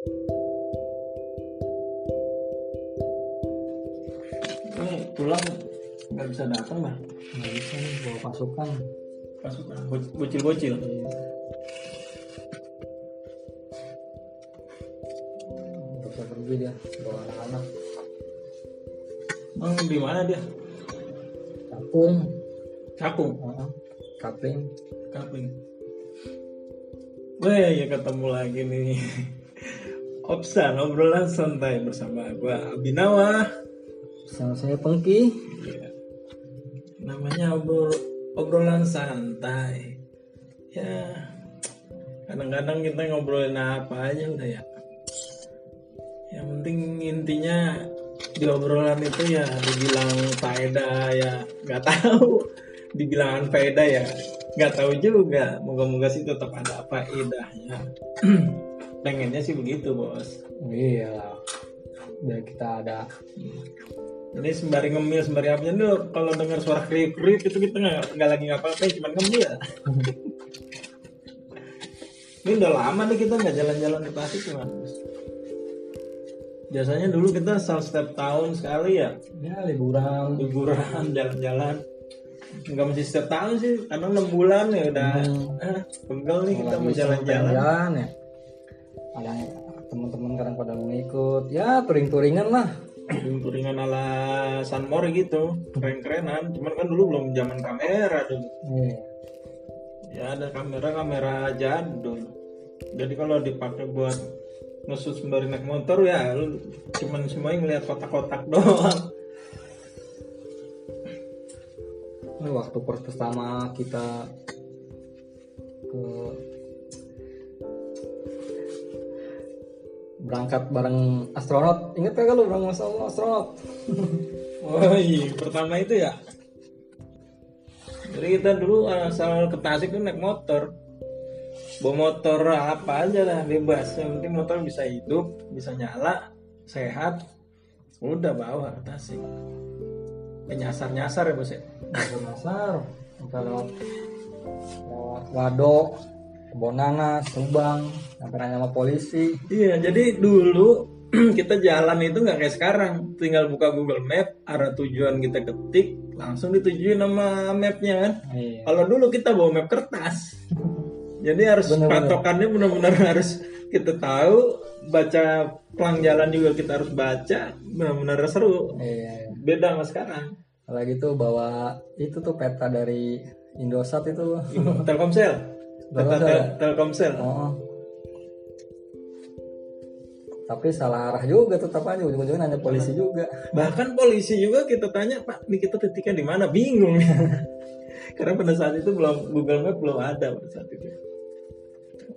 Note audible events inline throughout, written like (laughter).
ini pulang nggak bisa datang bah nggak bisa nih bawa pasukan. Pasukan bocil bocil nggak bisa pergi dia bawa anak-anak. Emang di mana dia? Cakung cakung Heeh. kapling kapling Weh, ya ketemu lagi nih. (laughs) Obsan, obrolan santai bersama gua Abinawa. sama saya Pengki Iya. Namanya obrol obrolan santai. Ya, kadang-kadang kita ngobrolin apa aja udah ya. Yang penting intinya di obrolan itu ya dibilang faedah ya nggak tahu dibilang faedah ya nggak tahu juga moga-moga sih tetap ada faedahnya (clears throat) pengennya sih begitu bos iya lah biar kita ada Jadi sembari ngemil sembari apa dulu kalau dengar suara kriuk kriuk itu kita nggak nggak lagi ngapa-ngapain cuma ngemil. (laughs) Ini udah lama nih kita nggak jalan-jalan ke Tasik cuma. Biasanya dulu kita setiap tahun sekali ya ya liburan liburan jalan-jalan. Nggak mesti setiap tahun sih, kadang enam bulan ya udah ah, pegel nih kita mau jalan-jalan. jalan ya ada teman-teman kadang pada mau ikut ya touring-touringan lah Touring-touringan ala Sunmore gitu, keren-kerenan. Cuman kan dulu belum zaman kamera dulu. Iya. ya ada kamera kamera jadul jadi kalau dipakai buat ngesut sembari naik motor ya lu cuman semuanya ngeliat kotak-kotak doang waktu pertama kita ke berangkat bareng astronot. Inget gak lu bareng sama astronot? (laughs) Oh iya pertama itu ya. Jadi kita dulu asal ke Tasik tuh naik motor. Bawa motor apa aja lah bebas. Yang penting motor bisa hidup bisa nyala sehat. Udah bawa ke Tasik nyasar nyasar ya bos ya? Masar sampai lewat lewat Wadok Bonana Subang sampai nanya sama polisi Iya, jadi dulu (clears throat) kita jalan itu nggak kayak sekarang, tinggal buka Google Map, arah tujuan kita ketik, langsung ditujuin nama mapnya kan. iya Kalau dulu kita bawa map kertas, (laughs) jadi harus Bener-bener. patokannya benar-benar (laughs) harus kita tahu, baca pelang jalan juga kita harus baca, benar-benar seru. iya Beda sama sekarang. kalau gitu bawa itu tuh peta dari Indosat itu Telkomsel, (laughs) Telkomsel. tel- Telkomsel. oh tapi salah arah juga tetap aja ujung-ujungnya nanya polisi juga Bahkan polisi juga kita tanya, Pak, ini kita titiknya di mana? Bingung. (laughs) Karena pada saat itu belum Google Map belum ada pada saat itu.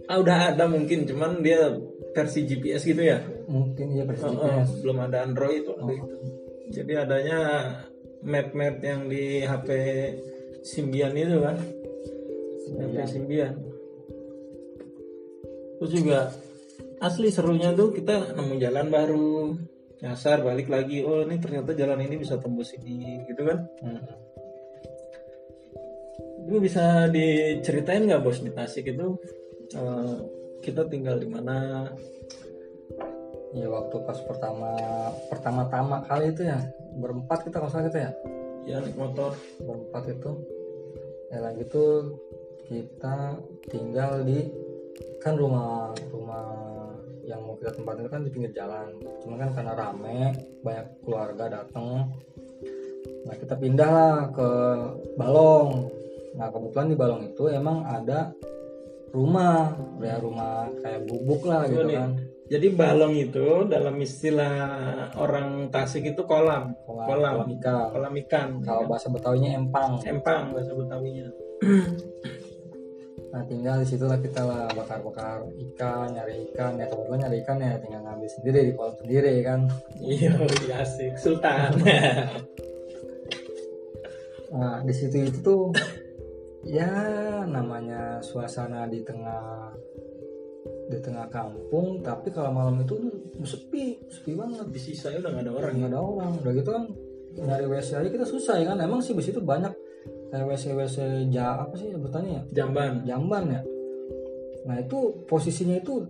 Ah, udah ada mungkin, cuman dia versi GPS gitu ya. mungkin iya Oh, persis oh, belum ada Android waktu itu. Jadi adanya map-map yang di HP Symbian itu kan. HP Symbian. Terus juga asli serunya tuh kita nemu jalan baru. Nyasar balik lagi. Oh ini ternyata jalan ini bisa tembus ini gitu kan? Hmm. itu bisa diceritain nggak bos di Tasik itu? Eh, kita tinggal di mana? Ya waktu pas pertama pertama-tama kali itu ya berempat kita kalau salah kita ya? Ya naik motor. Berempat itu. Ya lagi tuh kita tinggal di kan rumah rumah yang mau kita tempatin itu kan di pinggir jalan. Cuma kan karena rame banyak keluarga datang nah kita pindah lah ke Balong. Nah kebetulan di Balong itu emang ada rumah ya rumah kayak bubuk lah gitu kan. Jadi balong itu dalam istilah orang Tasik itu kolam kolam, kolam. kolam ikan. Kolam ikan. Kalau bahasa Betawinya empang. Empang bahasa Betawinya (clears throat) Nah tinggal di situ lah kita lah bakar-bakar ikan, nyari ikan. Ya kebetulan nyari ikan ya tinggal ngambil sendiri di kolam sendiri kan. iya (laughs) asik Sultan. (laughs) Nah di situ itu tuh ya namanya suasana di tengah di tengah kampung. Tapi kalau malam itu tuh sepi sepi banget. Di sisanya udah nggak ada orang. Nggak ada orang. Udah gitu kan nyari WC aja kita susah ya kan. Emang sih di situ banyak WC WC ja apa sih sebutannya ya? Jamban. Jamban ya? Nah itu posisinya itu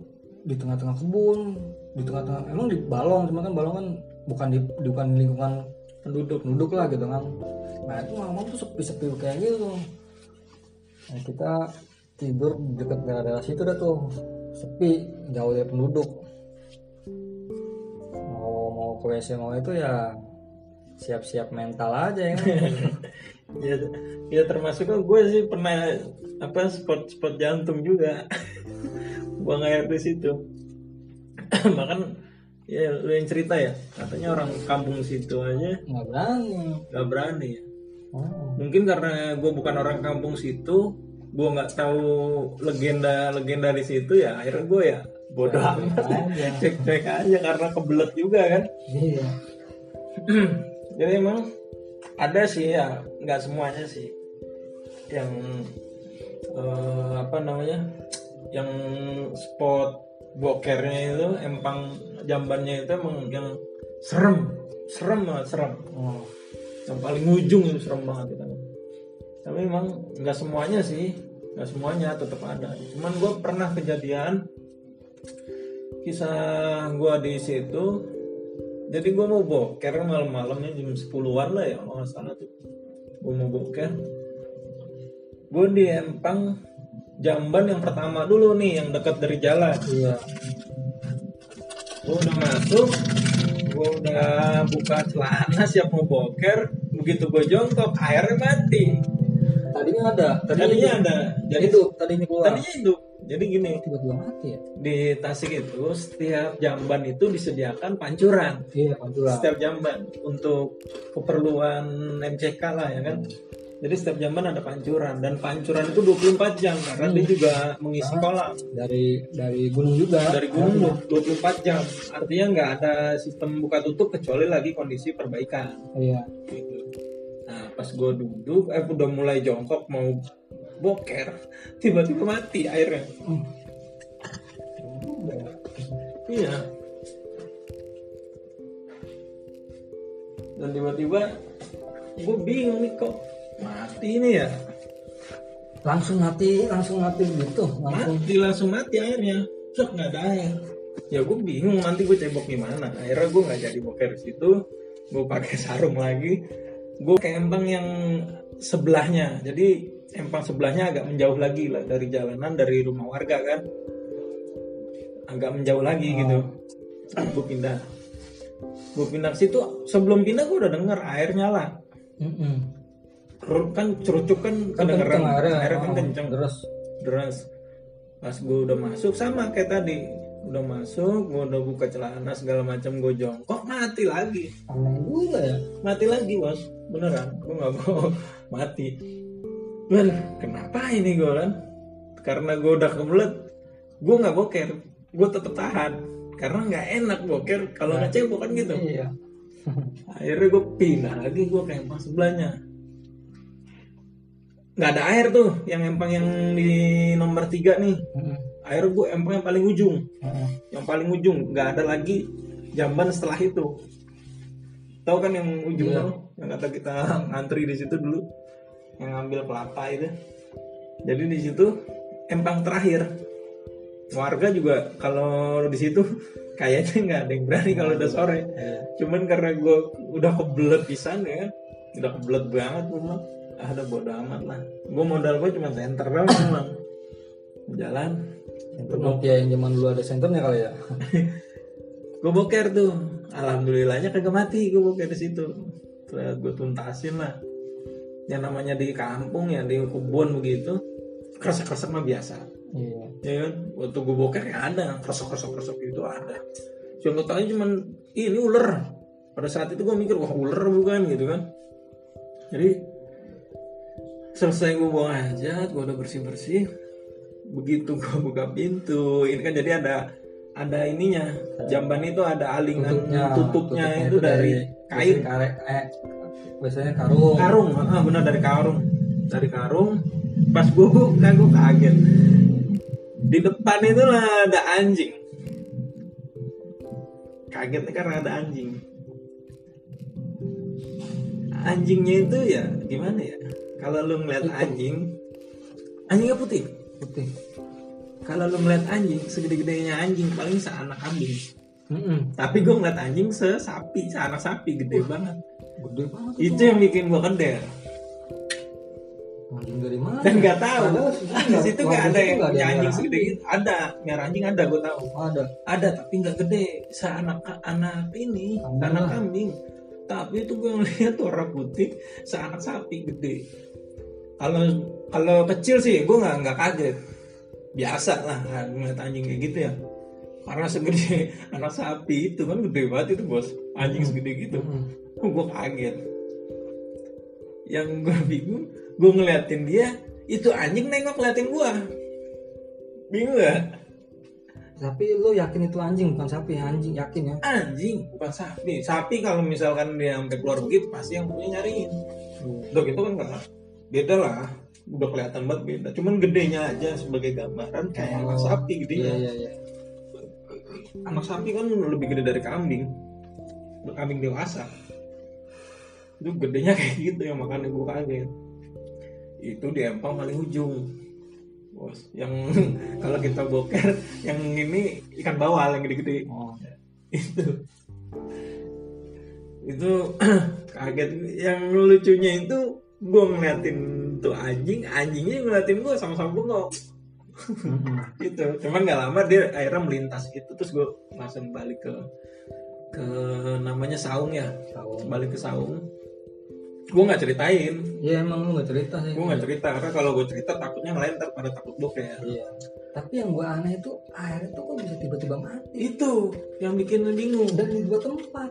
di tengah-tengah kebun di tengah-tengah emang di balong cuma kan balong kan bukan di bukan di lingkungan penduduk. penduduk lah gitu kan. Nah itu malam tuh sepi-sepi kayak gitu nah, kita tidur dekat daerah situ dah tuh. Sepi jauh dari penduduk. Mau mau ke WC mau itu ya siap-siap mental aja ya kan? (laughs) ya ya termasuk kan gue sih pernah apa spot spot jantung juga. (laughs) Buang air di situ. (clears throat) Bahkan ya lu yang cerita ya katanya orang kampung situ aja nggak berani. nggak berani. Ya oh. mungkin karena gue bukan orang kampung situ gue nggak tahu legenda legenda di situ ya akhirnya gue ya bodoh amat. (laughs) cek cek aja karena kebelet juga kan. Iya. (clears throat) Jadi emang ada sih ya. Nggak semuanya sih. Yang eh, apa namanya yang spot bokernya itu empang jambannya itu emang yang serem. Serem banget serem. Oh. yang paling ujung itu serem banget itu tapi emang nggak semuanya sih. Nggak semuanya tetap ada. Cuman gue pernah kejadian kisah gue di situ jadi gue mau boker malam-malamnya jam 10-an lah ya kalau nggak salah tuh. Gue mau boker. Gue di Empang jamban yang pertama dulu nih yang dekat dari jalan. Iya. Gue udah masuk gue udah buka celana siap mau boker. Begitu gue jongkok airnya mati. Tadinya ada. Tadinya ada. Jadi itu tadinya keluar. Tadinya hidup jadi gini tiba-tiba mati ya? di Tasik itu setiap jamban itu disediakan pancuran. Iya pantura setiap jamban untuk keperluan MCK lah ya kan? Jadi setiap jamban ada pancuran dan pancuran itu 24 jam karena dia juga mengisi kolam. Dari dari gunung juga. Dari gunung 24 jam. Artinya nggak ada sistem buka tutup kecuali lagi kondisi perbaikan. Iya. Gitu. Nah pas gue duduk, eh udah mulai jongkok mau boker, tiba-tiba mati airnya. Iya. Dan tiba-tiba gue bingung nih kok mati ini ya. langsung mati langsung mati gitu langsung Mati langsung mati airnya. Sok nggak ada air. Ya gue bingung nanti gue cebok gimana. Akhirnya gue nggak jadi boker di situ. Gue pakai sarung lagi. Gue ke empang yang sebelahnya. Jadi empang sebelahnya agak menjauh lagi lah dari jalanan dari rumah warga kan. Agak menjauh lagi gitu. (clears throat) Gue pindah. Gue pindah ke situ. Sebelum pindah gue udah denger air nyala. Mm-mm. Ker- Kan cerucuk kan kan kedengeran. airnya Airnya kan Oh, kenceng terus deras pas gue udah masuk sama kayak tadi udah masuk gue udah buka celana segala macam gue jongkok mati lagi aneh juga ya mati lagi bos beneran gue nggak mau (laughs) mati men kenapa ini gue kan? Karena gue udah kebelet gue nggak boker gue tetep tahan. Karena nggak enak boker kalau nggak cebok kan gitu. iya. (laughs) Akhirnya gue pindah lagi gue ke empang sebelahnya. Nggak ada air tuh yang empang yang di nomor tiga nih. Akhirnya gue empang yang paling ujung. Yang paling ujung nggak ada lagi jamban setelah itu. Tahu kan yang ujung Iya. tuh yang kata kita ngantri di situ dulu yang ngambil kelapa itu. Jadi di situ empang terakhir. Warga juga kalau di situ (laughs) kayaknya nggak ada yang berani kalau udah sore. Iya. cuman karena gue udah kebelet pisan ya kan udah kebelet banget gue bilang ah udah bodo amat lah. Gue modal gue cuma senter doang (coughs) jalan. Itu Nokia yang zaman dulu ada senternya kali ya? (laughs) Gue boker tuh. Alhamdulillahnya kagak mati gue boker di situ. Gue tuntasin lah yang namanya di kampung ya di kebun begitu kresek kresek mah biasa. Iya. Ya kan? Waktu gue boker ya ada kresek kresek kresek itu ada. Cuma tahu cuman "Ih, ini ular. Pada saat itu gue mikir wah ular bukan gitu kan. Jadi selesai gue buang hajat gue udah bersih bersih begitu gue buka pintu. Ini kan jadi ada ada ininya jamban itu ada alingan tutupnya, itu dari, kain. biasanya kare- eh, biasanya karung. Karung ah, benar dari karung. Dari karung. Pas gue buka gue kaget. Di depan itu lah ada anjing. Kagetnya karena ada anjing. Anjingnya itu ya gimana ya? Kalau lu ngeliat anjing anjingnya putih. Putih kalau lu ngeliat anjing segede-gedenya anjing paling seanak kambing. Mm-mm. tapi gue ngeliat anjing sesapi seanak sapi gede banget. gede banget itu yang bikin gue keder. Anjing dari mana? Dan nggak tahu. Di situ nggak? Ada itu yang ada punya anjing segede gitu. Ada merah anjing ada gue tahu. Ada. Ada tapi nggak gede. Seanak anak ini Kambing anak kambing. Tapi itu gue ngeliat warna putih seanak sapi gede. Kalau kalau kecil sih gue nggak nggak kaget biasa lah ngeliat anjing kayak gitu ya. Karena segede (laughs) anak sapi itu kan gede banget itu bos. Anjing segede gitu. Mm-mm. gue kaget. Yang gue bingung gue ngeliatin dia itu anjing nengok ngeliatin gue bingung gak tapi lu yakin itu anjing bukan sapi anjing yakin ya? Anjing bukan sapi. Sapi kalau misalkan dia sampai keluar begitu pasti yang punya nyariin. Dok itu kan nggak beda lah udah kelihatan banget beda. Cuman gedenya aja sebagai gambaran kayak anak sapi iya gedenya iya iya anak sapi kan lebih gede dari kambing. Kambing dewasa. Itu gedenya kayak gitu yang makanya gue kaget. Itu di empang paling ujung. Bos yang (laughs) kalau kita boker yang ini ikan bawal yang gede-gede. Oh. Itu. Itu (clears throat) kaget. Yang lucunya itu gue ngeliatin tuh anjing anjingnya ngeliatin gue sama-sama bengok Mm-mm. (laughs) gitu. Cuman nggak lama dia akhirnya melintas itu terus gue langsung balik ke ke namanya saung ya. Tahu balik ke saung. Gue nggak ceritain. Iya emang lu nggak cerita sih. Gue nggak cerita karena kalau gue cerita takutnya ngelain ntar pada takut boker iya. Tapi yang gua aneh itu air itu kok bisa tiba-tiba mati? Itu yang bikin bingung. Dan di dua tempat.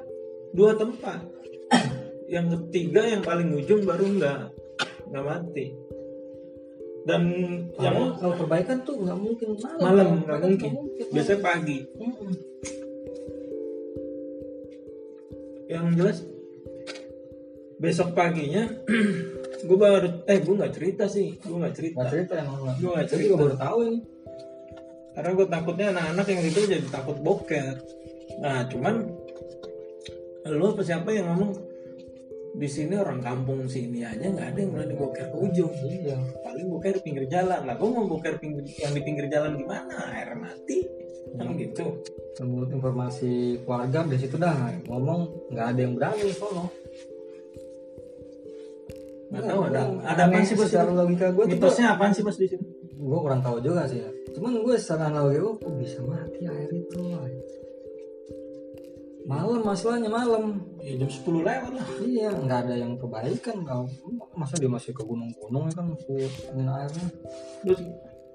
Dua tempat. (coughs) Yang ketiga yang paling ujung baru nggak nggak mati. Dan yang Padahal kalau perbaikan tuh nggak mungkin. Malam. Nggak perbaikan mungkin. biasanya pagi. Mm-mm. yang jelas besok paginya (clears throat) gue baru eh gue nggak cerita sih. Gue nggak cerita. Nggak cerita emang nggak Gua nggak cerita. juga baru tahu ini. Karena gue takutnya anak-anak yang itu jadi takut boker nah cuman lu apa siapa yang ngomong di sini orang kampung sini aja nggak ada yang berani boker ke ujung. Iya. Paling boker di pinggir jalan. Lah gue mau boker pinggir, yang di pinggir jalan gimana? Air mati. Kan gitu. Menurut informasi keluarga dari situ dah. Ngomong nggak ada yang berani sono. Nggak tahu ada ada apa sih bos? secara logika gue tuh mitosnya apaan sih bos di situ gue kurang tahu juga sih. Ya cuman gue secara analogi gue bisa mati air itu? Malam masalahnya malam. Ya jam 10 lewat lah. Iya nggak ada yang perbaikan kau masa dia masih ke gunung-gunung ya kan masih angin airnya? Terus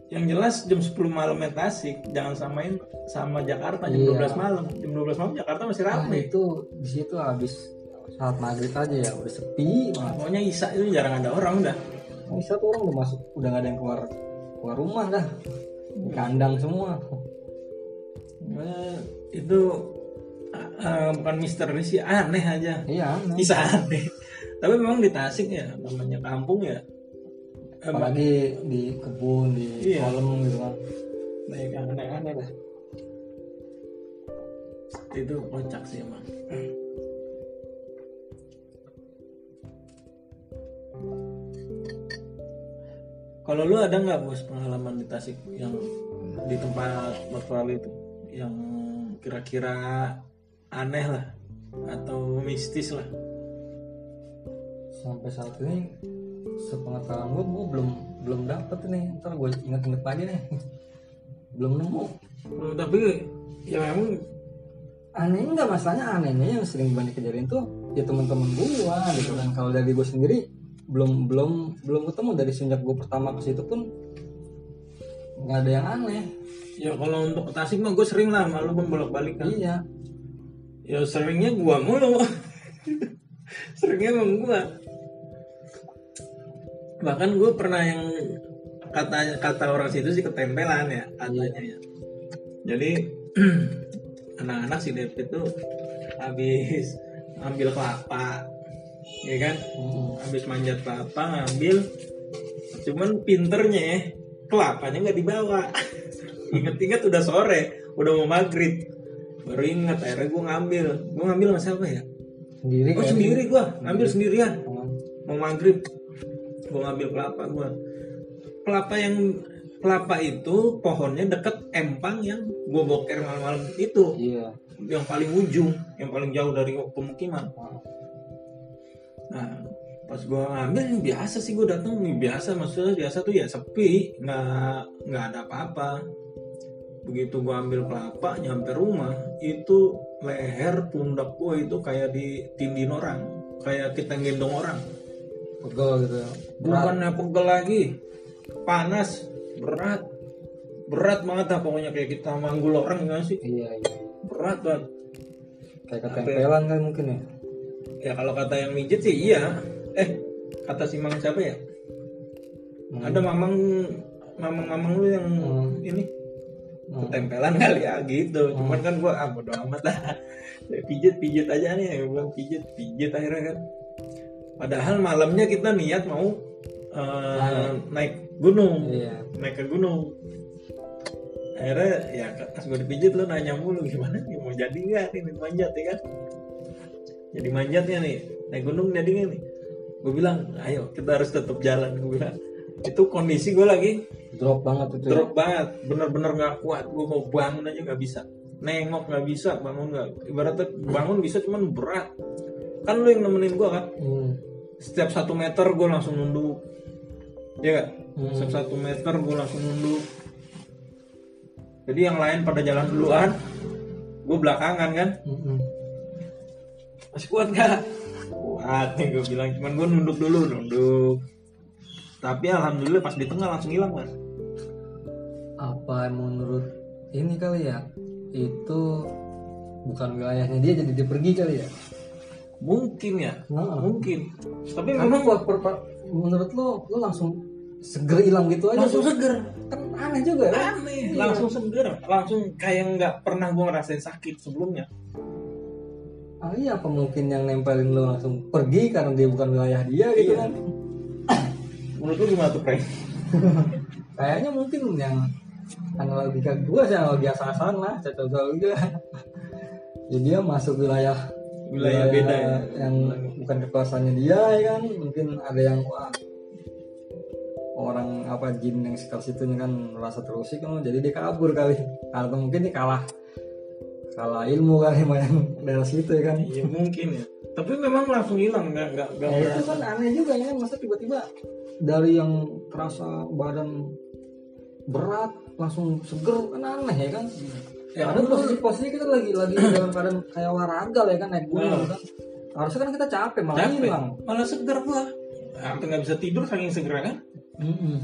yang jelas jam 10 malam main Tasik jangan samain sama Jakarta jam Iya. 12 malam. Jam 12 malam Jakarta masih nah, ramai itu di situ habis saat maghrib aja ya udah sepi banget. Pokoknya Isa itu jarang ada orang udah bisa tuh orang udah masuk udah nggak ada yang keluar keluar rumah dah. Di kandang semua. Eh, itu ah, bukan misteri sih aneh aja. Iya aneh. Isa aneh. Tapi memang di Tasik ya namanya kampung ya eh, apalagi di kebun di Iya. kolam gitu kan. Banyak yang aneh-aneh lah. Itu kocak sih emang. Kalau lu ada nggak bos pengalaman di Tasik yang di tempat virtual itu? Yang kira-kira aneh lah atau mistis lah. Sampai saat ini sepengetahuan gue gue belum belum dapet nih. Ntar gue inget-inget lagi nih. (laughs) Belum nemu. Hmm, tapi ya memang aneh enggak masalahnya anehnya yang sering banyak kejadian tuh ya teman-teman gua gitu kan. Kalau dari gue sendiri belum belum belum ketemu. Dari sejak gue pertama ke situ pun nggak ada yang aneh. Ya kalau untuk Tasik mah gue sering lah malu bolak-balik kan. Iya ya seringnya gua mulu. (laughs) Seringnya emang gua. Bahkan gue pernah yang kata kata orang situ sih ketempelan ya katanya ya. Jadi (clears throat) anak-anak si David tuh habis ambil kelapa ya kan? Mm-mm. habis manjat kelapa ngambil cuman pinternya ya, kelapanya nggak dibawa. (laughs) Inget-inget udah sore udah mau maghrib baru inget akhirnya gue ngambil. Gue ngambil sama siapa ya? Sendiri oh sendiri gue ngambil sendirian. Mau maghrib. Gue ngambil kelapa gue kelapa yang kelapa itu pohonnya deket empang yang gue boker malam-malam itu. Iya. Yang paling ujung yang paling jauh dari pemukiman nah pas gue ngambil biasa sih gue datang biasa maksudnya biasa tuh ya sepi. Nggak nggak ada apa-apa begitu gue ambil kelapa nyampe rumah itu leher pundak gue itu kayak ditindin orang kayak kita gendong orang. Pegel gitu ya. Bukannya pegel lagi panas berat. Berat banget lah pokoknya kayak kita manggul orang nggak sih? Iya iya. Berat banget. Kayak ketempelan kan mungkin ya? Ya kalau kata yang mijet sih iya. Eh kata si mang siapa ya? Hmm. ada mamang mamang mamang lu yang Hmm. ini. Ketempelan kali ya gitu. Cuman kan gua ah bodo amat lah. Ya, pijet pijet aja nih ya bilang pijet pijet akhirnya kan. Padahal malamnya kita niat mau eh, naik. gunung. Iya. Naik ke gunung. Akhirnya ya pas gue dipijit lo nanya mulu gimana? Nih mau jadi nggak? Nih manjat ya kan? Jadi manjatnya nih naik gunung jadi nggak nih? Gue bilang ayo kita harus tetap jalan gue bilang itu kondisi gue lagi drop banget itu ya. drop banget bener-bener nggak kuat gue mau bangun aja nggak bisa nengok nggak bisa bangun nggak ibaratnya bangun bisa cuman berat kan lu yang nemenin gue kan Hmm. setiap satu meter gue langsung nunduk ya gak? Hmm. setiap satu meter gue langsung nunduk jadi yang lain pada jalan duluan gue belakangan kan Mm-mm. masih kuat gak? kuat nih gue bilang cuman gue nunduk dulu nunduk tapi alhamdulillah pas di tengah langsung hilang mas apa menurut ini kali ya itu bukan wilayahnya dia jadi dia pergi kali ya mungkin ya Nah. mungkin tapi memang gua per- menurut lo lo langsung seger hilang gitu aja langsung tuh. seger kan aneh juga ya aneh Iya. langsung seger langsung kayak nggak pernah gue ngerasain sakit sebelumnya ah, iya apa mungkin yang nempelin lo langsung pergi karena dia bukan wilayah dia gitu Iya. kan menurut lu gimana tuh Frank? (laughs) kayaknya mungkin yang analogika gua sih analogi asal-asalan lah cocok juga. Jadi (laughs) dia masuk wilayah wilayah beda ya? yang bukan kekuasaannya dia ya kan? Mungkin ada yang wah orang apa jin yang sekitar situ kan merasa terusik kan jadi dia kabur kali. Atau mungkin dia kalah kalah ilmu kali (laughs) sama yang daerah situ ya kan? Iya mungkin ya. Tapi memang langsung hilang nggak nggak nggak Ya, itu berasa. kan aneh juga ya masa tiba-tiba dari yang terasa badan berat langsung seger kan aneh ya kan Ya, ada posisi-posisi kita lagi lagi dalam (coughs) keadaan kayak olahraga lah ya kan naik gunung Hmm. kan harusnya kan kita capek malah capek. hilang Malah seger gua. Sampai nggak bisa tidur saking segernya kan. Mm-mm.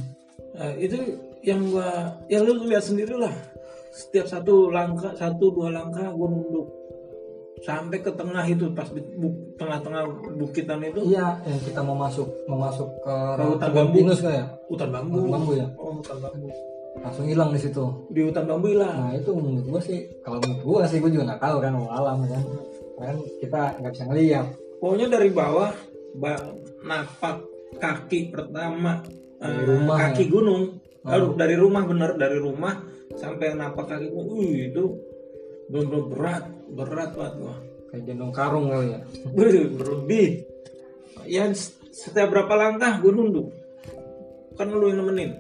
Nah, itu yang gua ya lu lihat sendiri lah. Setiap satu langkah, satu dua langkah gua nunduk. Sampai ke tengah itu pas di bu- tengah-tengah bukitan itu iya yang kita mau masuk mau masuk ke hutan bambu. pinus kayak hutan bambu. Hutan bambu ya? Oh, hutan bambu. langsung hilang di situ Di hutan bambu hilang. nah itu menurut gua sih kalau menurut gua sih gua juga nggak tahu kan mau alam kan kan kita nggak bisa ngeliat Pokoknya dari bawah ba- napak kaki pertama Dari eh, rumah kaki ya? gunung. Oh. Dari rumah bener dari rumah sampai napak kaki gunung. Uh, itu bener berat, berat banget gua. kayak gendong karung kali ya berlebih. Ya setiap berapa langkah gue nunduk. Kan lu yang nemenin.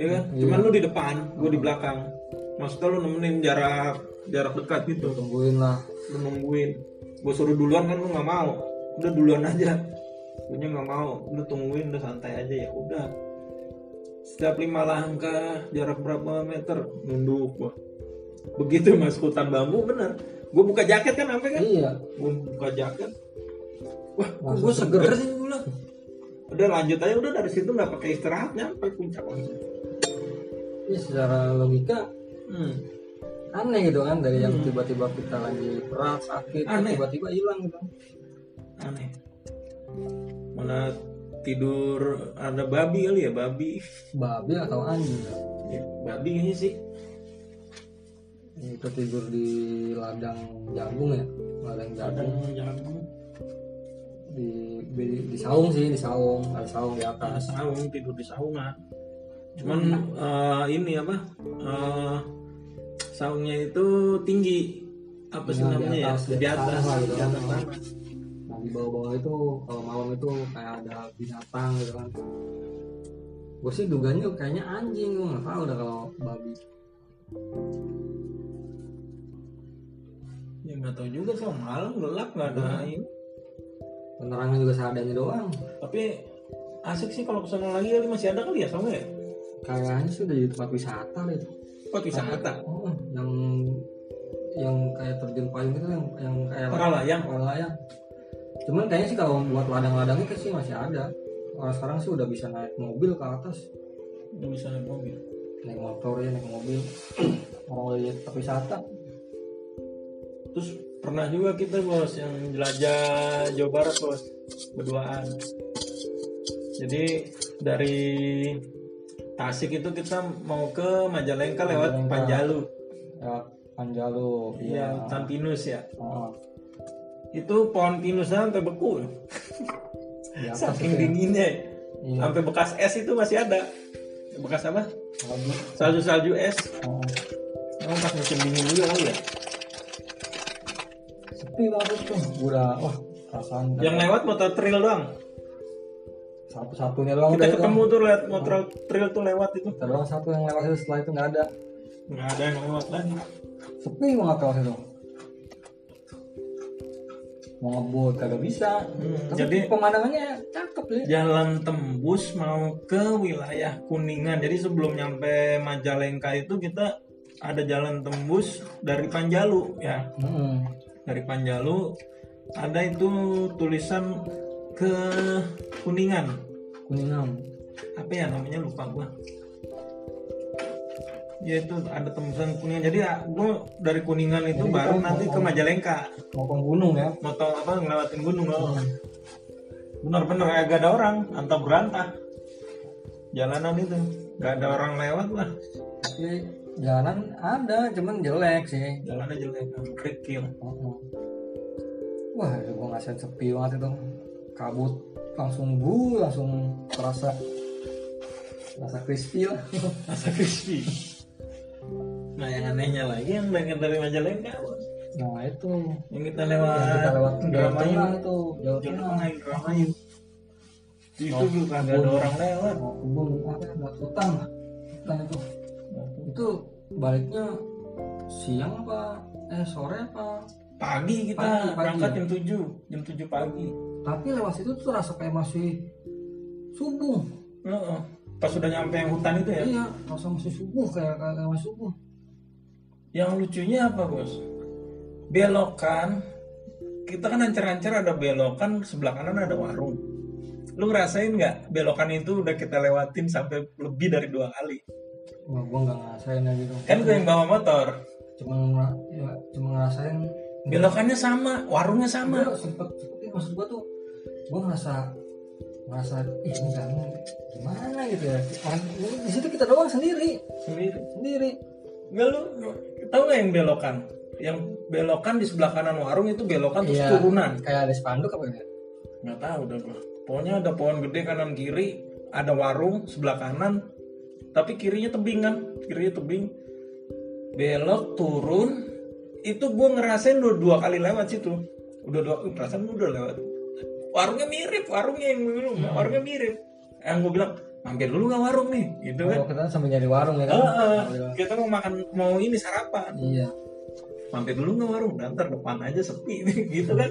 Ya kan? Iya. Cuman lu di depan, gue di belakang. Maksudnya lu nemenin jarak jarak dekat gitu. tungguin lah lu nungguin gue suruh duluan kan lu nggak mau udah duluan aja gue nggak mau lu tungguin udah santai aja ya udah setiap lima langkah jarak berapa meter nunduk gua begitu mas hutan bambu bener gue buka jaket kan sampai kan? Iya. Gue buka jaket. Wah gue seger. sih gue bilang? Udah lanjut aja udah dari situ nggak pakai istirahat nyampe puncak langsung Ini secara logika hmm. aneh gitu kan dari yang Hmm. tiba-tiba kita lagi berat sakit Aneh. tiba-tiba hilang gitu. Aneh. Mana tidur ada babi kali ya babi. Babi atau anjing? Ya? Ya, babi kayaknya sih itu tidur di ladang jagung ya? Ladang jagung. Jagung. Di, di di saung sih di saung. Ada saung di ada atas saung tidur di saung lah cuman eh, ini apa eh, saungnya itu tinggi. Apa sih Ya, di namanya atas, ya di di atas atas tanah gitu. di atas tanah nah di bawah-bawah itu kalau malam itu kayak ada binatang gitu kan. Gue sih duganya kayaknya anjing gue nggak tahu udah kalau babi ya nggak tahu juga sih malam gelap nggak ada ini. Penerangan juga seadanya doang. Tapi asik sih kalau ke sana lagi. Kali masih ada kali ya sama ya? Kayaknya sih udah di tempat wisata lah itu. Kok wisata? Oh, yang yang kayak terjun payung itu yang yang kayak layang. Layang. Cuman kayaknya sih kalau buat ladang-ladangnya sih masih ada. Orang sekarang sih udah bisa naik mobil ke atas. Udah bisa naik mobil. Naik motor ya naik mobil. (clears throat) Orang di tempat wisata terus pernah juga kita bos yang jelajah Jawa Barat bos berduaan. Jadi dari Tasik itu kita mau ke Majalengka lewat Majalengka. Panjalu. Ya Panjalu iya hutan pinus ya. Oh, itu pohon pinusnya sampai beku. Atas saking ya. dinginnya. Iya. sampai bekas es itu masih ada. Bekas apa? Salju. Salju es. Oh, emang pas musim dingin juga kali ya sepi banget tuh udah wah perasaan yang lewat motor trail doang? Satu-satunya doang kita ketemu tuh lewat motor trail tuh lewat itu. Kita doang satu yang lewat itu setelah itu nggak ada. Nggak ada yang lewat lagi sepi banget kalau itu mau ngebut kagak bisa. Hmm, Tapi jadi pemandangannya cakep ya jalan tembus mau ke wilayah Kuningan. Jadi sebelum nyampe Majalengka itu kita ada jalan tembus dari Panjalu ya. Mm-mm. Dari Panjalu ada itu tulisan ke Kuningan. kuningan Apa ya namanya lupa gua. Ya itu ada tembusan Kuningan. Jadi ya, gua dari Kuningan itu Jadi baru nanti ke Majalengka. mau ke gunung ya Motor apa ngelewatin gunung loh. Bener-bener agak ada orang, antah berantah. Jalanan itu nggak ada orang lewat lah. tapi jalan ada cuman jelek sih Jalannya jelek, kerikil. Mm-mm. wah itu gua ngerasain sepi banget itu kabut langsung bu langsung terasa rasa crispy lah (laughs) Masa crispy. Nah yang anehnya lagi yang dari dari Majalengka, nah itu yang kita yang lewat kita lewat Indramayu, Tengah itu Jawa Tengah Indramayu. Itu Oh, juga nggak ada orang lewat. kebun apa ya, buat hutan lah. hutan itu itu baliknya siang apa eh sore apa Pagi kita Pagi, pagi berangkat ya? jam 7 jam 7 pagi. tapi lewat situ tuh rasa kayak masih subuh Heeh. Pas sudah nyampe yang hutan itu ya. iya rasa masih subuh kayak kayak, kayak masih subuh Yang lucunya apa bos? Belokan, kita kan ancer-ancer ada belokan sebelah kanan ada warung. Lu ngerasain nggak belokan itu udah kita lewatin sampai lebih dari dua kali? Wah, gua nggak ngerasain aja gitu Kan gue yang bawa motor, cuma ya, cuma ngerasain belokannya sama, warungnya sama. gua sempet sempet maksud gua tuh gua ngerasa ngerasa ih kamu gimana gitu ya orang di situ kita doang sendiri Sendiri. sendiri Nggak lu, tahu nggak yang belokan? Yang belokan di sebelah kanan warung itu belokan terus Iya. turunan. kayak ada spanduk apa ya Nggak tahu udah gua. Pokoknya ada pohon gede kanan kiri, ada warung sebelah kanan, tapi kirinya tebing kan, kirinya tebing. Belok turun, itu gue ngerasain udah dua kali lewat situ. Udah dua, uh, perasaan udah lewat. Warungnya mirip, warungnya yang dulu, warungnya mirip. Yang gue bilang, mampir dulu nggak warung nih, gitu kan. Oh, kita sambil nyari warung ya kan? Ah, kita mau makan, mau ini sarapan. iya. Mampir dulu nggak warung, Dan ntar depan aja sepi, (laughs) gitu kan.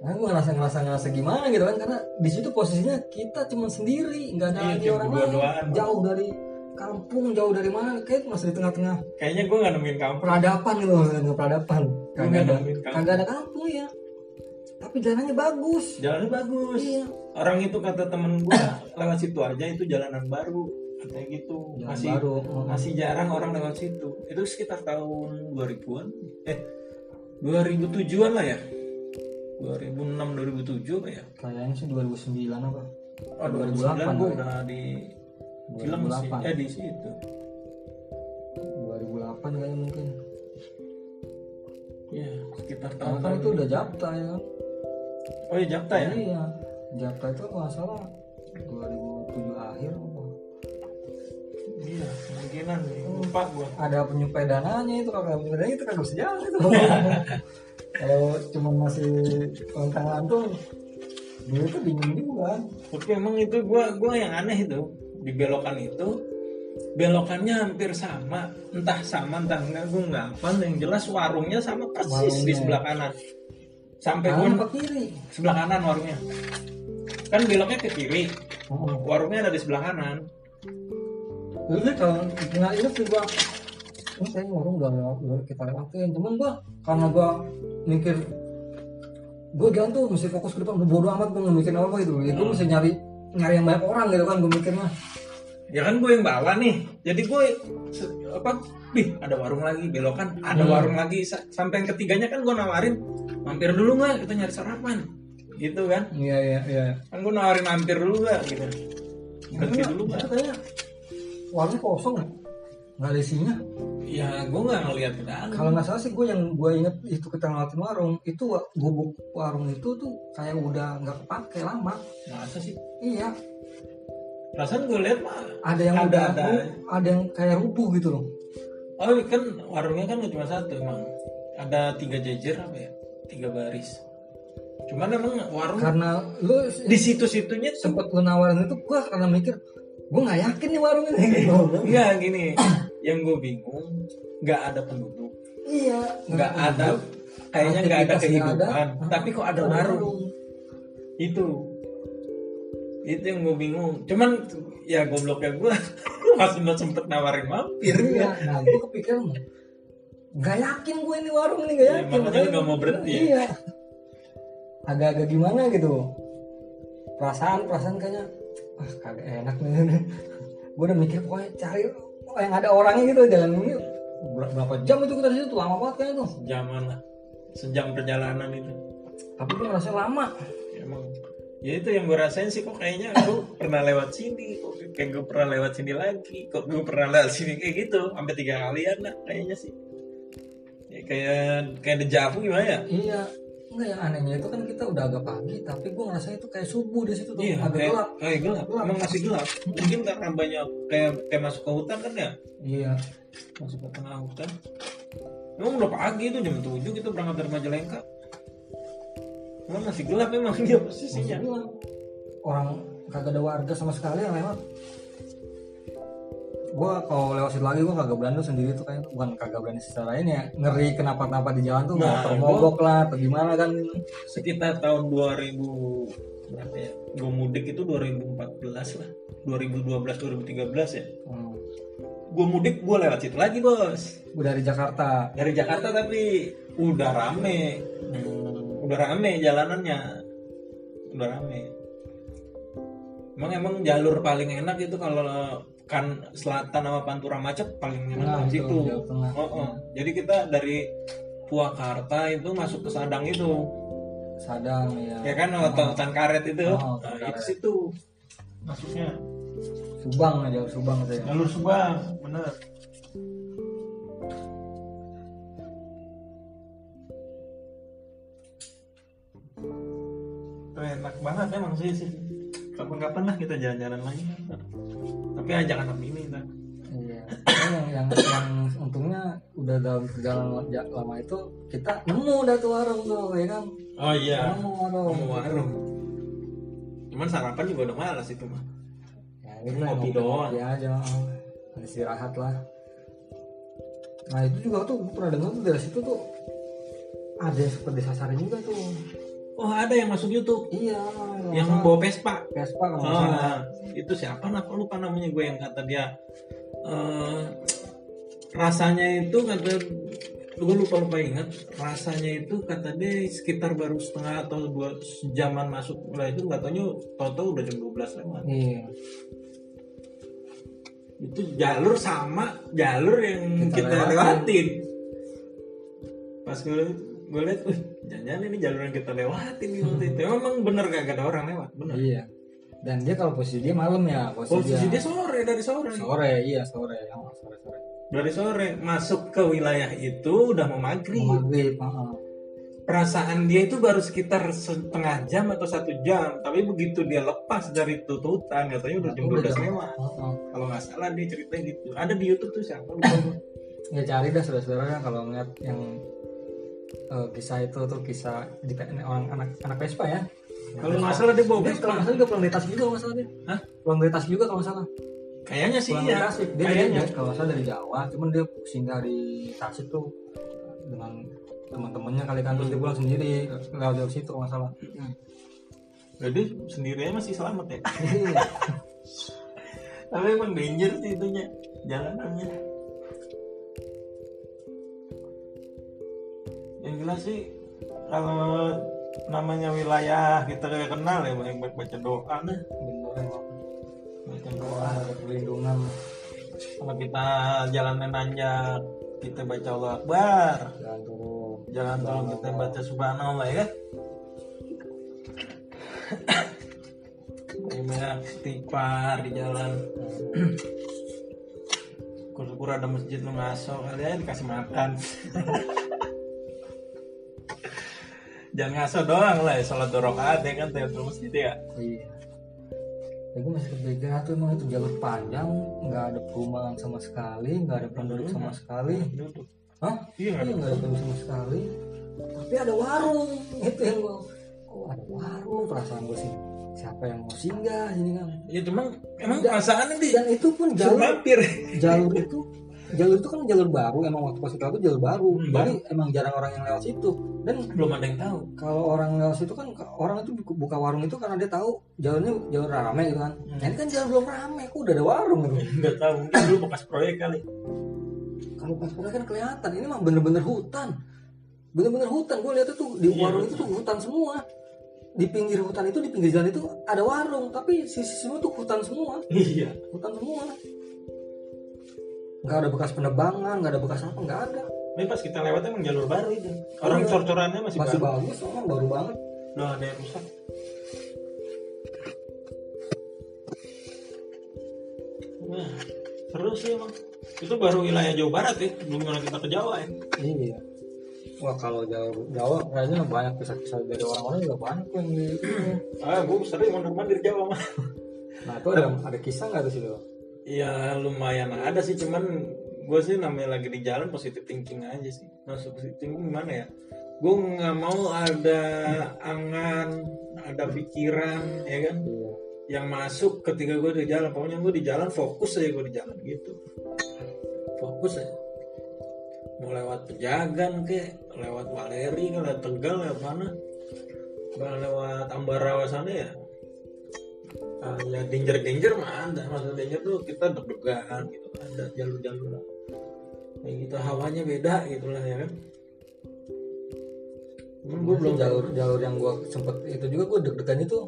Nah, gue ngerasa ngerasa ngerasa gimana gitu kan? Karena di situ posisinya kita cuma sendiri. Nggak ada Iya, lagi orang lain. jauh dari kampung jauh dari mana kayak masih di tengah-tengah Kayaknya gue nggak nemuin kampung. peradaban gitu loh tengah peradaban Gue kagak nggak ada kagak ada kampung ya tapi jalannya bagus Jalannya bagus. iya Orang itu kata temen gua lewat situ aja itu jalanan baru katanya gitu. Jalan masih baru masih jarang orang lewat situ. Itu sekitar tahun 2000-an. Eh 2007-an lah ya. 2006 2007 apa ya? kayaknya sih 2009 apa Oh 2009 2008 gua ya. udah di film sih. 2008 Eh di situ. 2008 kayaknya mungkin Iya, sekitar tahun kan itu udah Japta ya kan Oh iya Japta ya? iya Japta itu kalau nggak salah 2007 akhir apa Iya, kemungkinan nih. Lupa gua. ada penyepedananya itu (laughs) kalau nggak penyepedananya itu kagak bisa jalan itu kalau cuma masih tangan tuh gue itu bingung juga Tapi emang itu gua gua yang aneh itu. Di belokan itu belokannya hampir sama. Entah sama entah enggak gue nggak apa. Yang jelas warungnya sama persis di Warungnya. sebelah kanan. Sampai gue apa kiri? Sebelah kanan warungnya. Kan beloknya ke kiri. Oh. warungnya ada di sebelah kanan. Lu kalau nggak inget sih gua ini kayaknya warung udah, udah kita lewatin. Cuman gua karena gua mikir gua jalan tuh mesti fokus ke depan gua bodo amat gua nggak mikirin apa gitu. Ya gua mesti nyari nyari yang banyak orang gitu kan gua mikirnya. Ya kan gue yang bawa nih. Jadi gue apa Bih, ada warung lagi belokan ada Hmm. warung lagi. Sa- sampai yang ketiganya kan gue nawarin mampir dulu nggak? Kita nyari sarapan. Gitu kan. Iya iya iya. Kan gue nawarin mampir dulu nggak gitu. Berhenti dulu nggak? Warungnya kosong ya nggak ada isinya? Ya gue nggak ngeliat ke dalam. Kalau nggak salah sih gue yang gue inget itu kita ngeliatin warung itu gubuk warung itu tuh kayak udah nggak kepake lama. Masa sih. Iya. Perasaan gue lihat mah ada yang Ada- udah ada. ada yang kayak rubuh gitu loh. Oh kan warungnya kan cuma satu emang. Ada tiga jejer apa ya? Tiga baris. Cuman emang warung karena lu di situ-situnya sempet lu nawarin itu gua karena mikir gua nggak yakin nih warung ini. Iya gini, yang gue bingung nggak ada penduduk, iya. Nggak ada kayaknya nggak ada kehidupan, ada. tapi kok ada warung itu, itu yang gue bingung. Cuman ya gobloknya gue masih mau sempet nawarin mampir. iya nah gua kepikiran nggak yakin gue ini warung nih nggak Ya, yakin. makanya nggak mau berhenti ya. iya. Agak-agak gimana gitu. Perasaan perasaan kayaknya ah kagak enak nih. Gue udah mikir pokoknya cari yang ada orangnya gitu jalan ini Ber- berapa jam itu kita di situ? Lama banget kayaknya tuh. Jaman lah, sejam perjalanan itu. tapi gue ngerasa lama. Ya, Emang. Ya itu yang gue rasain sih kok kayaknya. Gue pernah lewat sini kok kayak gue pernah lewat sini lagi kok gue pernah lewat sini kayak gitu. Sampai tiga kalian lah kayaknya sih. Ya, kayak kayak dejavu gimana ya? Iya enggak yang anehnya itu kan kita udah agak pagi tapi gue ngerasa itu kayak subuh di situ tuh. Iya agak kayak gelap. kayak gelap. Gelap. emang masih gelap. Mungkin karena banyak kayak kayak masuk ke hutan kan ya? Iya. Masuk ke tengah hutan. Emang udah pagi itu jam 7 kita berangkat dari Majalengka. Emang masih gelap memang dia (laughs) masih posisinya gelap. Orang kagak ada warga sama sekali yang lewat gue kalau lewat situ lagi gue kagak berani tuh sendiri tuh kayak bukan kagak berani secara ini ya ngeri kenapa-napa di jalan tuh Nah, motor mogok lah atau gimana kan. Sekitar tahun 2000 berapa ya gue mudik itu 2014 lah 2012 2013 ya. Hmm. gue mudik gue lewat situ lagi bos. Gue dari Jakarta. Dari Jakarta tapi udah rame. Hmm. udah rame jalanannya. Udah rame emang emang jalur paling enak itu kalau kan selatan sama Pantura macet paling enak Nah, situ. Oh, oh. jadi kita dari Purwakarta itu masuk ke Sadang itu. Sadang ya ya kan lewat hutan karet itu. Oh, nah, itu situ. Masuknya? Subang aja Subang saya jalur Subang bener. Tuh, enak banget emang sih sih kapan-kapan lah kita jalan-jalan lagi. Tapi ajak anak ini kan iya. Yang, yang yang untungnya udah dalam perjalanan ja- lama itu kita nemu dah tuh warung tuh ya kan? Oh iya. Nemu warung. Mau warung. Cuman sarapan juga udah malas itu mah. Ya gitu Ngopi doang. ngopi aja istirahat lah. Nah itu juga tuh pernah dengar tuh dari situ tuh ada yang seperti disasarin juga tuh oh ada yang masuk YouTube. Iya yang bawa Vespa. Vespa kalau Oh, nah, itu siapa? Nah lupa namanya gue yang kata dia. Eh, rasanya itu kata gue lupa lupa ingat. Rasanya itu kata dia sekitar baru setengah atau dua jaman masuk. Mulai itu nggak taunya tau udah jam 12 lewat. Iya. Itu jalur sama jalur yang Kita kita, lewatin. lewatin. Pas gue gue lihat wih jangan ini jalur yang kita lewatin (laughs) nih waktu itu emang bener gak ada orang lewat bener. Iya. Dan dia kalau posisi dia malam ya posisi, posisi dia, dia sore dari sore. Sore iya sore. Yang sore sore. Dari sore masuk ke wilayah itu udah mau maghrib. Maghrib heeh. perasaan dia itu baru sekitar setengah jam atau satu jam tapi begitu dia lepas dari tuntutan katanya udah jam Udah 12 jam- lewat. Kalau nggak salah dia cerita gitu. Ada di YouTube tuh siapa? Gue. (laughs) ya cari dah saudara-saudara kalau ngeliat yang eh, kisah itu tuh kisah di orang anak anak Vespa ya. Kalau nggak salah dia bawa dia Vespa. Kalau nggak salah juga pulang dari tas juga nggak salah dia. Hah? pulang dari tas juga kalau nggak salah. Kayaknya sih pulang dari iya. Tasik dia kayaknya. dari kalau nggak salah dari Jawa cuman dia singgah di Tasik tuh dengan teman-temannya kali kan terus dia pulang sendiri lewat jalur situ kalau nggak salah. Jadi sendirinya masih selamat ya? Iya. (laughs) tapi emang danger sih itunya jalanannya jelas sih kalau namanya wilayah kita kayak kenal ya banyak baca doa nah bener emang baca doa perlindungan. Kalau kita jalannya nanjak kita baca Allah Akbar. Jalan turun jalan tol kita baca Subhanallah ya banyak tipar di jalan. Syukur ada masjid lu ngaso kalian dikasih makan jangan ngaso doang lah ya sholat dua rakaat ya kan tuh masjid ya. Iya. Ya gue masih kepikiran tuh emang itu jalur panjang nggak ada perumahan sama sekali nggak ada penduduk sama sekali. Duduk. Hah? iya Iya nggak ada penduduk sama sekali. Tapi ada warung itu yang gue oh ada warung? Perasaan gue sih siapa yang mau singgah ini kan? Ya cuma emang perasaannya di dan itu pun jalur mampir jalur itu jalur itu kan jalur baru emang waktu pas itu jalur baru. Hmm, jadi emang jarang orang yang lewat situ. Dan belum ada yang tahu. kalau orang lewat situ kan orang itu buka- warung itu karena dia tahu jalurnya jalur rame gitu kan. Nah ini kan jalur belum rame kok udah ada warung gitu. (laughs) Nggak tahu mungkin dulu bekas proyek kali. Kalau pas pulang kan kelihatan ini mah bener-bener hutan. Bener-bener hutan gue lihat itu di Iya, warung itu tuh hutan semua. Di pinggir hutan itu di pinggir jalan itu ada warung tapi sisi semua tuh hutan semua. Iya. Hutan semua nggak ada bekas penebangan nggak ada bekas apa nggak ada Tapi pas kita lewat emang jalur baru itu. Orang Iya. cor-corannya masih, masih baru. bagus emang baru banget Udah ada yang rusak. Wah, seru sih emang. Itu baru wilayah Jawa Barat ya, belum pernah kita ke Jawa ya. iya wah kalau Jawa Jawa kayaknya banyak kisah-kisah dari orang-orang juga banyak yang di Ah, gue sering mondar-mandir Jawa mah. nah itu ada ada kisah nggak tuh sih lo Ya lumayan ada sih, cuman gue sih namanya lagi di jalan positive thinking aja sih. Masuk positive thinking gimana ya? Gue nggak mau ada angan, ada pikiran, ya kan? iya yang masuk ketika gue di jalan pokoknya gue di jalan fokus aja gue di jalan gitu fokus aja mau lewat pejagan ke lewat Waleri ke lewat Tegal lewat mana Bahkan lewat Ambarawa sana ya Ah, ya danger danger mah ada. Maksud danger tuh kita deg-degan gitu ada jalur-jalur kayak gitu hawanya beda gitu lah ya kan. Cuman gue belum jalur jalur yang gua sempet itu juga gua deg-degan itu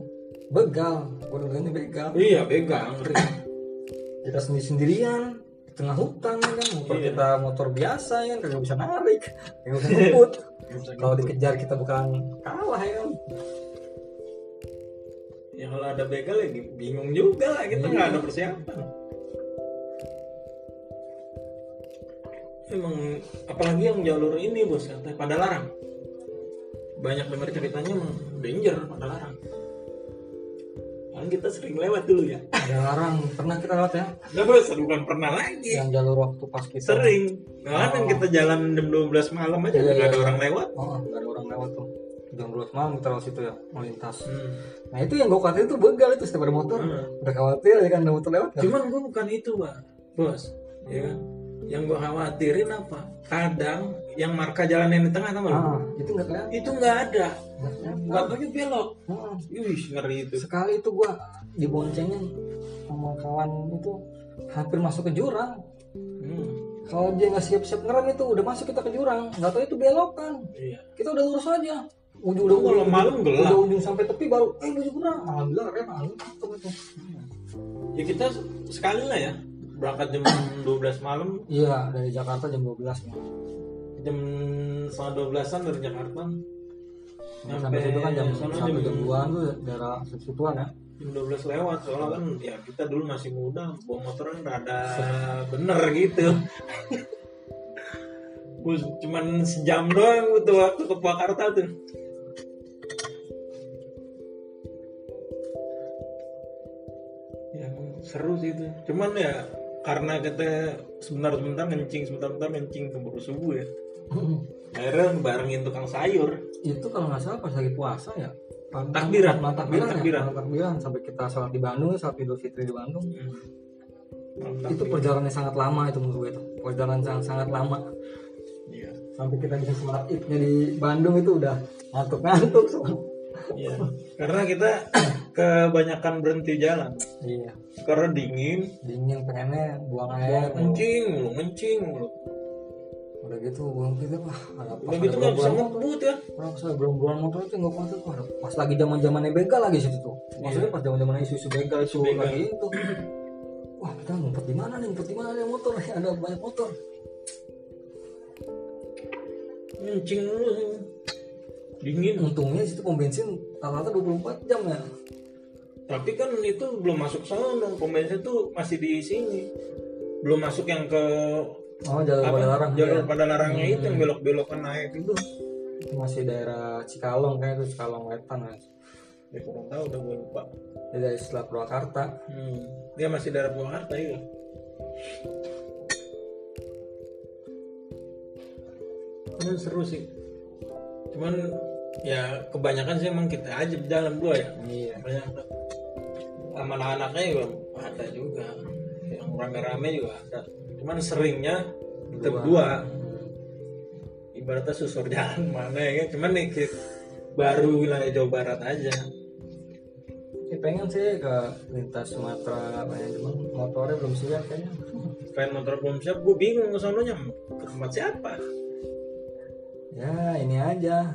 begal. Gua deg-degannya begal. Iya begang kita sendiri sendirian di tengah hutan ya kan. Motor Iya. kita motor biasa ya kan. Kagak bisa narik. Kagak bisa ngebut kalau dikejar kita bukan kalah ya kan ya kalau ada begal ya bingung juga lah kita nggak ada persiapan. Emang apalagi yang jalur ini bos katanya pada larang. Banyak dengar ceritanya emang danger pada larang. Kan kita sering lewat dulu ya. (laughs) Ada larang. Pernah kita lewat ya? Nah, bos bukan pernah lagi. Yang jalur waktu pas kita sering. Nah, kan kita jalan jam 12 malam aja Iya, nggak iya. ada orang lewat. Oh nggak ada orang lewat tuh jam 12 malam kita lewat situ ya melintas Hmm. nah itu yang gue khawatir itu begal itu setiap ada motor Hmm. udah khawatir ya kan ada motor lewat kan Cuman gue bukan itu, Pak. Bos. Ya kan? Yang gue khawatirin apa? Kadang yang marka jalan yang di tengah lu? ah itu nggak kelihatan Itu nggak ada. Nggak tahu belok. Ah. Wih, ngeri itu. sekali itu gua diboncengin sama kawan itu hampir masuk ke jurang Hmm. kalau dia nggak siap-siap ngerem itu udah masuk kita ke jurang nggak tahu itu belokan Iya. kita udah lurus aja ujung udah Kalau malam gelap. udah ujung sampai tepi baru eh menuju jurang alhamdulillah rem alhamdulillah itu Ya kita sekali lah ya. Berangkat jam (coughs) 12 malam, iya dari Jakarta jam 12 ya jam setengah 12an dari Jakarta. sampai situ kan jam sampai jam 2an tuh daerah situan ya jam 12 lewat soalnya kan ya kita dulu masih muda bawa motor kan rada (laughs) bener gitu (laughs) cuman sejam doang butuh waktu ke Purwakarta tuh ya seru sih itu cuman ya karena kita sebentar-sebentar ngencing sebentar-sebentar ngencing keburu subuh ya (laughs) akhirnya barengin tukang sayur itu kalau nggak salah pas lagi puasa ya Takbiran. Malam takbiran, takbiran. ya, takbiran sampai kita sholat di Bandung, sholat Idul Fitri di Bandung. Mantap. itu perjalanan yang sangat lama itu menurut gue itu perjalanan sangat sangat lama Iya. sampai kita bisa semangat ipnya di Bandung itu udah ngantuk ngantuk Iya. Karena kita (clears throat) kebanyakan berhenti jalan. iya Karena dingin, dingin pengennya buang air kencing mulu, kencing mulu. udah gitu buang gitu ada pas Udah gitu nggak bisa ngebut ya. orang saya belum bulan motor itu nggak kuat tuh pas lagi zaman zamannya begal lagi situ tuh maksudnya pas zaman zamannya isu isu begal itu begal. lagi itu (clears throat) wah kita ngumpet di mana nih ngumpet di mana nih motor ada banyak motor Kencing mulu. Dingin. untungnya situ pom bensin rata-rata 24 jam ya Tapi kan itu belum masuk sana. Pom bensin tuh masih di sini. Belum masuk yang ke oh jalur pada larang jalur ya. pada larangnya itu yang belok-belokan naik itu. itu masih daerah Cikalong kayak itu Cikalong Wetan kan Ya kurang tahu udah gue lupa. Dia dari setelah Purwakarta Hmm. Dia masih daerah Purwakarta itu. Ini seru sih. Cuman ya kebanyakan sih emang kita aja jalan dua ya. iya Banyak sama anak-anaknya juga ada juga. Yang rame-rame juga ada. Cuman seringnya kita berdua. Ibaratnya susur (laughs) jalan mana ya kan. Cuman nih baru wilayah Jawa Barat aja. ya, pengen sih ke lintas Sumatera apa ya cuman motornya belum siap kayaknya Pengen motor belum siap, gue bingung ke sononya ke tempat siapa. ya ini aja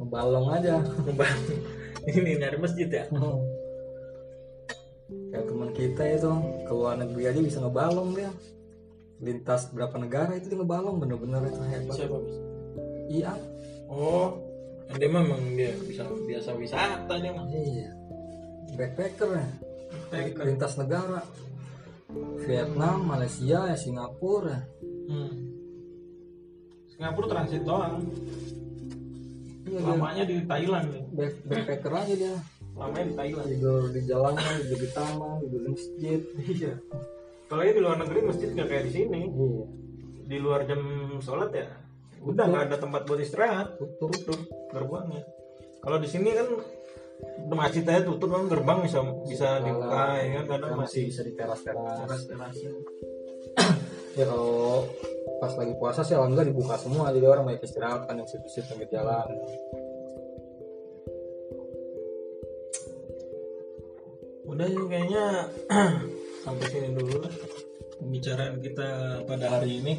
ngebalong aja Ngebang. (laughs) Ini nyari masjid ya. kayak teman kita itu ke luar negeri aja bisa ngebalong dia lintas berapa negara itu dia ngebalong bener-bener itu hebat Siapa iya Oh, dia memang dia bisa biasa wisata dia mah. iya backpacker ya Backpacker. lintas negara Vietnam Malaysia Singapura. Hmm. Singapura transit doang. Iya dia Lamanya di Thailand nih. back, backpacker aja dia Lamanya di Thailand. tidur di jalanan tidur di taman tidur di masjid Iya. Kalau di luar negeri masjid nggak kayak di sini. iya Di luar jam sholat ya, udah nggak ada tempat buat istirahat. tutup Tutup gerbangnya. Kalau di sini kan masjid aja tutup kan gerbang bisa bisa dibuka ya kan kadang Kita masih bisa di teras teras teras-terasnya. ya kalau pas lagi puasa sih alhamdulillah dibuka semua jadi orang banyak istirahat kan yang situ-situ pinggir jalan Udah sih kayaknya (clears throat) sampai sini dulu lah pembicaraan kita pada hari ini.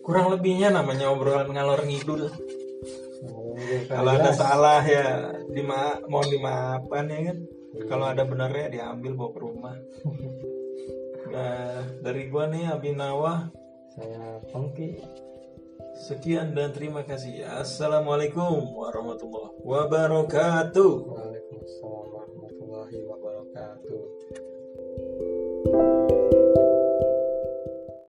Kurang lebihnya namanya obrolan ngalor ngidul. Kalau ada salah ya dima mohon dimaafkan ya kan. Kalau ada benarnya diambil bawa ke rumah. (laughs) Nah, dari gua nih Abinawa saya Pongki. Sekian dan terima kasih. Assalamualaikum warahmatullahi wabarakatuh. Waalaikumsalam warahmatullahi wabarakatuh. thank you